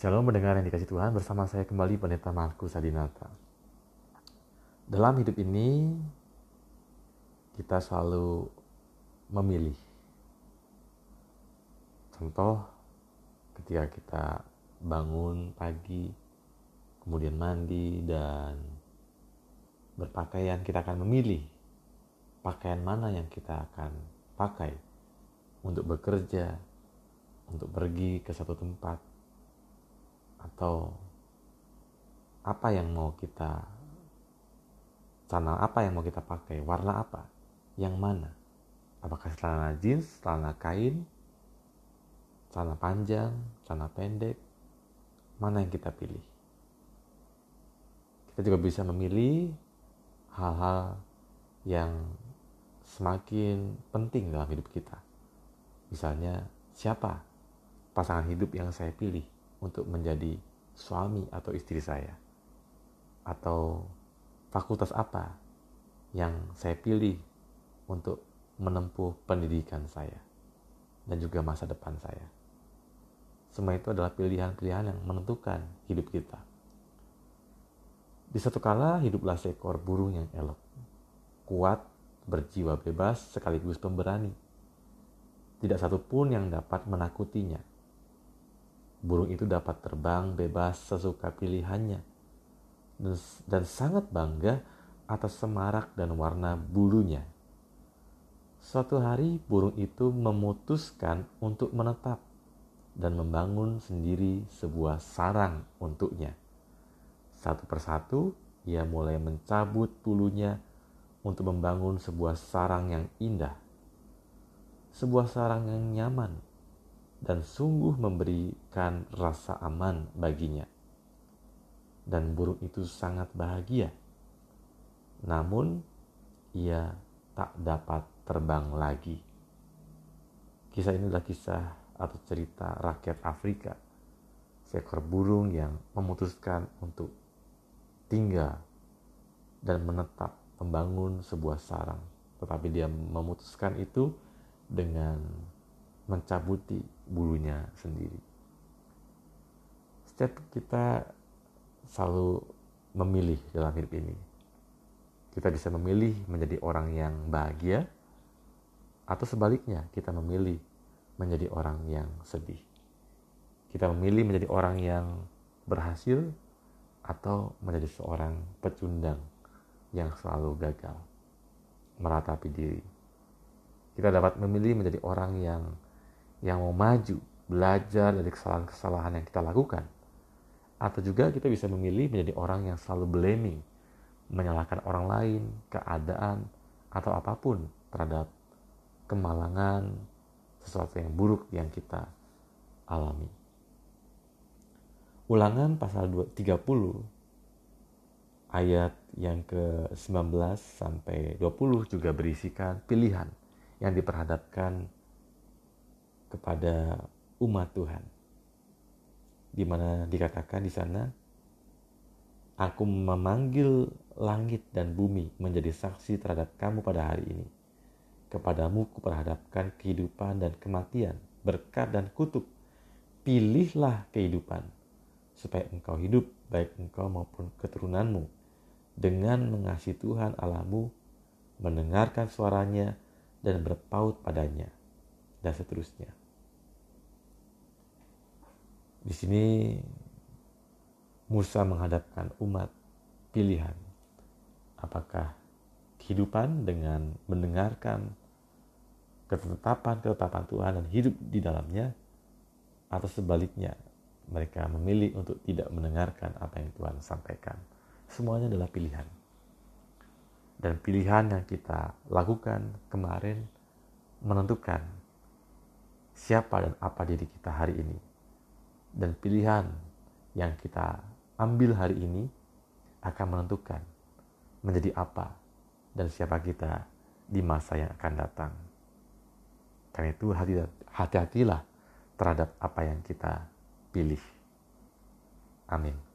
Shalom mendengar yang dikasih Tuhan bersama saya kembali Pendeta Markus Adinata. Dalam hidup ini kita selalu memilih. Contoh ketika kita bangun pagi, kemudian mandi dan berpakaian kita akan memilih pakaian mana yang kita akan pakai untuk bekerja, untuk pergi ke satu tempat atau apa yang mau kita celana apa yang mau kita pakai? Warna apa? Yang mana? Apakah celana jeans celana kain celana panjang celana pendek? Mana yang kita pilih? Kita juga bisa memilih hal-hal yang semakin penting dalam hidup kita. Misalnya siapa pasangan hidup yang saya pilih untuk menjadi suami atau istri saya? Atau fakultas apa yang saya pilih untuk menempuh pendidikan saya dan juga masa depan saya? Semua itu adalah pilihan-pilihan yang menentukan hidup kita. Di satu kala hiduplah seekor burung yang elok, kuat, berjiwa bebas sekaligus pemberani. Tidak satu pun yang dapat menakutinya Burung itu dapat terbang bebas sesuka pilihannya dan sangat bangga atas semarak dan warna bulunya. Suatu hari burung itu memutuskan untuk menetap dan membangun sendiri sebuah sarang untuknya. Satu persatu ia mulai mencabut bulunya untuk membangun sebuah sarang yang indah. Sebuah sarang yang nyaman dan sungguh memberikan rasa aman baginya. Dan burung itu sangat bahagia. Namun, ia tak dapat terbang lagi. Kisah ini adalah kisah atau cerita rakyat Afrika. Seekor burung yang memutuskan untuk tinggal dan menetap membangun sebuah sarang. Tetapi dia memutuskan itu dengan mencabuti bulunya sendiri. Setiap kita selalu memilih dalam hidup ini. Kita bisa memilih menjadi orang yang bahagia atau sebaliknya kita memilih menjadi orang yang sedih. Kita memilih menjadi orang yang berhasil atau menjadi seorang pecundang yang selalu gagal meratapi diri. Kita dapat memilih menjadi orang yang yang mau maju, belajar dari kesalahan-kesalahan yang kita lakukan. Atau juga kita bisa memilih menjadi orang yang selalu blaming, menyalahkan orang lain, keadaan, atau apa pun terhadap kemalangan, sesuatu yang buruk yang kita alami. Ulangan pasal 30 ayat yang ke-19 sampai 20 juga berisikan pilihan yang diperhadapkan kepada umat Tuhan. Di mana dikatakan di sana, Aku memanggil langit dan bumi menjadi saksi terhadap kamu pada hari ini. Kepadamu kuperhadapkan kehidupan dan kematian, berkat dan kutuk. Pilihlah kehidupan, supaya engkau hidup, baik engkau maupun keturunanmu, dengan mengasihi Tuhan Allahmu, mendengarkan suaranya, dan berpaut padanya, dan seterusnya. Di sini Musa menghadapkan umat pilihan. Apakah kehidupan dengan mendengarkan ketetapan-ketetapan Tuhan dan hidup di dalamnya atau sebaliknya mereka memilih untuk tidak mendengarkan apa yang Tuhan sampaikan. Semuanya adalah pilihan. Dan pilihan yang kita lakukan kemarin menentukan siapa dan apa diri kita hari ini dan pilihan yang kita ambil hari ini akan menentukan menjadi apa dan siapa kita di masa yang akan datang. Karena itu hati-hatilah terhadap apa yang kita pilih. Amin.